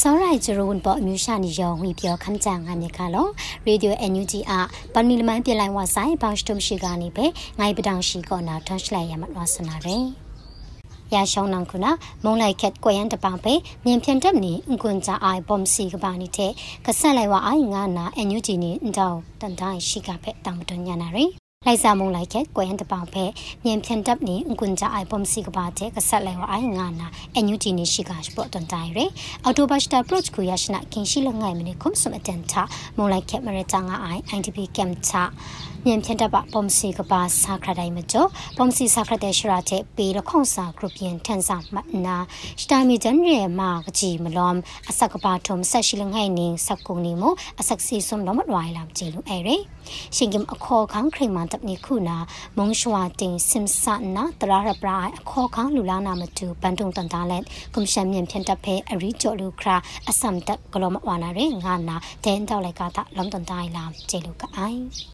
စောရိုင်ဂျရုန်ပေါ်အမျိုးရှာနေရောဝီပြောခမ်းကြငါမြကလောရေဒီယို NUG အပန်မီလမန်ပြလိုက်ဝဆိုင်ဘောင်စတုံရှိကနေပဲငိုင်ပတောင်ရှိကောနာထွန်ရှလိုက်ရမလို့ဆနာရယ်ရရှောင်းနံခုနာမုံလိုက်ခက်ကွယ်ရန်တပောင်ပဲမြင်ဖြန်တက်နေအင်ကွန်ကြအိုင်ဘုံစီကပါနေတဲ့ကဆက်လိုက်ဝအိုင်ငါနာအန်ယူဂျီနေအန်တောင်တန်တိုင်းရှိကဖက်တောင်မတွညာနာရယ် လိုက်စာမုံလိုက်ခဲ့ကွယ်ဟန်တပောင်ဖဲမြင်ဖြန်တပ်နေအကွန်ကြအိုင်ပုံစီကပါတဲ့ကဆက်လဲဝအိုင်ငါနာအန်ယူဂျီနေရှိကစပေါ်တန်တိုင်းရအော်တိုဘတ်စတာပရိုချ်ကိုရရှိနာကင်းရှိလငိုင်မနေခုံစမတန်တာမုံလိုက်ခဲ့မရတငါအိုင် IDP ကမ်ချမြန်ဖြန်တပ်ပပုံစီကပါစာခရတိုင်းမကျော်ပုံစီစာခရတဲ့ရှရာတဲ့ပေရခုံစာဂရုပြန်ထန်စာမနာစတာမီဂျန်ရဲမာကကြီးမလုံးအစကပါထုံဆက်ရှိလငိုင်နေစက်ကုံနေမအဆက်စီစုံတော့မလွိုင်လာကြည့်လို့အဲရရှင်ကင်အခေါ်ခန်းခရိမန်တပ်နေခုနာမုံရှွာတင်စင်ဆာနာတရာရပရိုင်အခေါ်ခန်းလူလာနာမတူဘန်တုံတန်တာလက်ကွန်ရှင်မြန်ဖြန်တပ်ဖဲအရီကျော်လူခရာအစမ်တပ်ဂလောမဝါနာရဲငါနာဒန်တောက်လိုက်ကတာလုံတန်တိုင်းလာကျေလူကအိုင်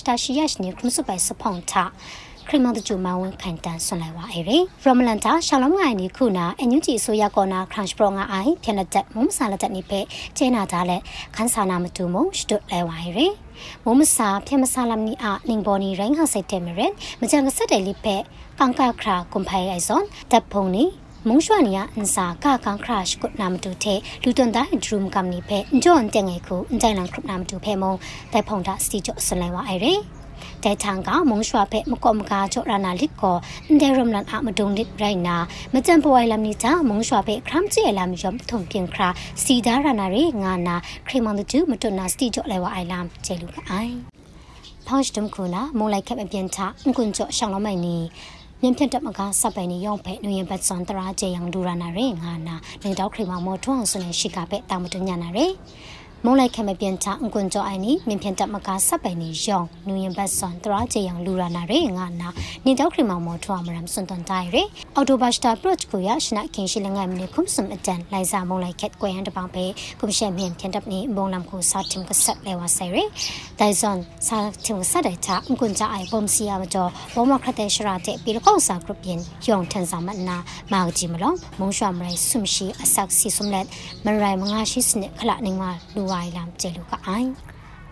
န်ရာငါနာဇွန်မုံချွာနီယာရှိကကြွိုင်လမ်တဲ့အင်ကွန်ကြွိုင်လမ်နီလူနာမတူမအခက်ကိုင်းငါနာအန်ယူဂျီဆိုရကန်ကွန်ဆာမကောင်းနီတဲ့မုံဖောက်ခရီမန်တကျူနီကင်ဝါဖြန်တဲ့တကျူနီမုံချွာမကတပ်နာလစ်ငိုင်နီတဲ့အော်တိုဘတ်စတာရှိယရှနီခုစုပိုင်စဖောင်တာခရမန်တကျူမဝန်ခိုင်တန်ဆွန်လိုက်ပါအေရီရမလန်တာရှောင်းလုံးငိုင်နီခုနာအန်ယူဂျီဆိုရကောနာခရန့်ပရောငါအိုင်ပြန်တဲ့မုံဆာလက်တဲ့နိဖဲကျဲနာတာလက်ခန်းဆာနာမတူမုံရှ်တုလဲဝါအေရီမုံမစာပြမစာလမ်နီအနင်းဘော်နီရိုင်းဟာစိတ်တယ်မရန်မကြံကဆက်တယ်လိဖဲကန်ကာခရာကွန်ဖိုင်အိုင်ဇွန်တပ်ဖုန်နီ မုံရွှန်နီယာအန်စာကာကန်ခရက်ကုနာမတူတဲ့လူတွန်တိုင်းဒရုမ်ကမ်နီဖဲဂျွန်တငယ်ကိုအန်တိုင်လန်ခုနာမတူဖဲမုံတိုက်ဖုန်တာစတီကျော့ဆလိုင်းဝအိုင်ရဲတဲချန်ကမုံရွှာဖဲမကောမကာချော့ရနာလစ်ကောအန်ဒရမ်လန်အမဒုံလစ်ရိုင်နာမကြံပွိုင်လမ်နီချာမုံရွှာဖဲခရမ်ချေလမ်ယုံထုံပြင်ခရာစီဒါရနာရေငါနာခရမန်တူမတွန်နာစတီကျော့လဲဝအိုင်လမ်ကျေလူကအိုင် punch dum kuna mulai kep abian cha ngun cho shang lo mai ni န်ချအကွန်ကျော်ရှောင်းလုံးမိုင်နီမြန်ဖြတ်တက်မကစပိုင်နေရောင်ဖဲနွေရင်ပတ်စွန်တရာကျေယံဒူရနာရေငါနာနေတော့ခရမမောထွန်းဆွနေရှိကပဲတာမတူညာနာရေ မုံလိုက်ခမပြန်ချအကွန်ကြောအိုင်နီမြင်ဖြန်တက်မကာဆက်ပိုင်နီယောင်နူရင်ဘတ်ဆွန်တရာချေယံလူရနာရေငါနာနေတော့ခရမမောထွာမရမ်စွန်တန်တိုင်ရေအော်တိုဘတ်စတာပရော့ကိုရရှနာခင်ရှိလငယ်မနေခုံစမ်အတန်လိုက်စာမုံလိုက်ခက်ကွယ်ဟန်တပောင်ပဲကုမရှက်မြင်ဖြန်တက်နေဘုံလမ်ကိုစာတင်ကဆက်လဲဝဆယ်ရေဒိုင်ဇွန်စာတင်ဆက်တဲ့ချအကွန်ကြအိုင်ပုံစီယာမကျော်ဘောမခတ်တဲ့ရှရာတဲ့ပြီးတော့စာဂရုပြင်ယောင်ထန်စာမနာမာကြီးမလုံးမုံရွှာမရိုင်ဆုမရှိအဆက်စီဆုမလက်မရိုင်မငါရှိစနခလနေမှာလူဝိုင်လမ်ကျေလူကအိုင်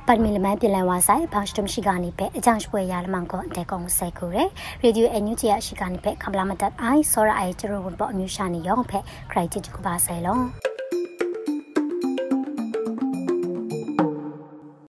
ပတ်မီလမန်ပြည်လန်ဝါဆိုင်ဘောင်းစတမရှိကနေပဲအကြောင်းပွဲရလမန်ကိုအတဲကောင်ဆဲကူရယ်ရေဒီယိုအန်ယူဂျီအရှိကနေပဲခမလာမတ်အိုင်ဆောရအိုင်ကျရဝန်ပေါ်အမျိုးရှာနေရောဖက်ခရိုက်တီတူကပါဆဲလုံး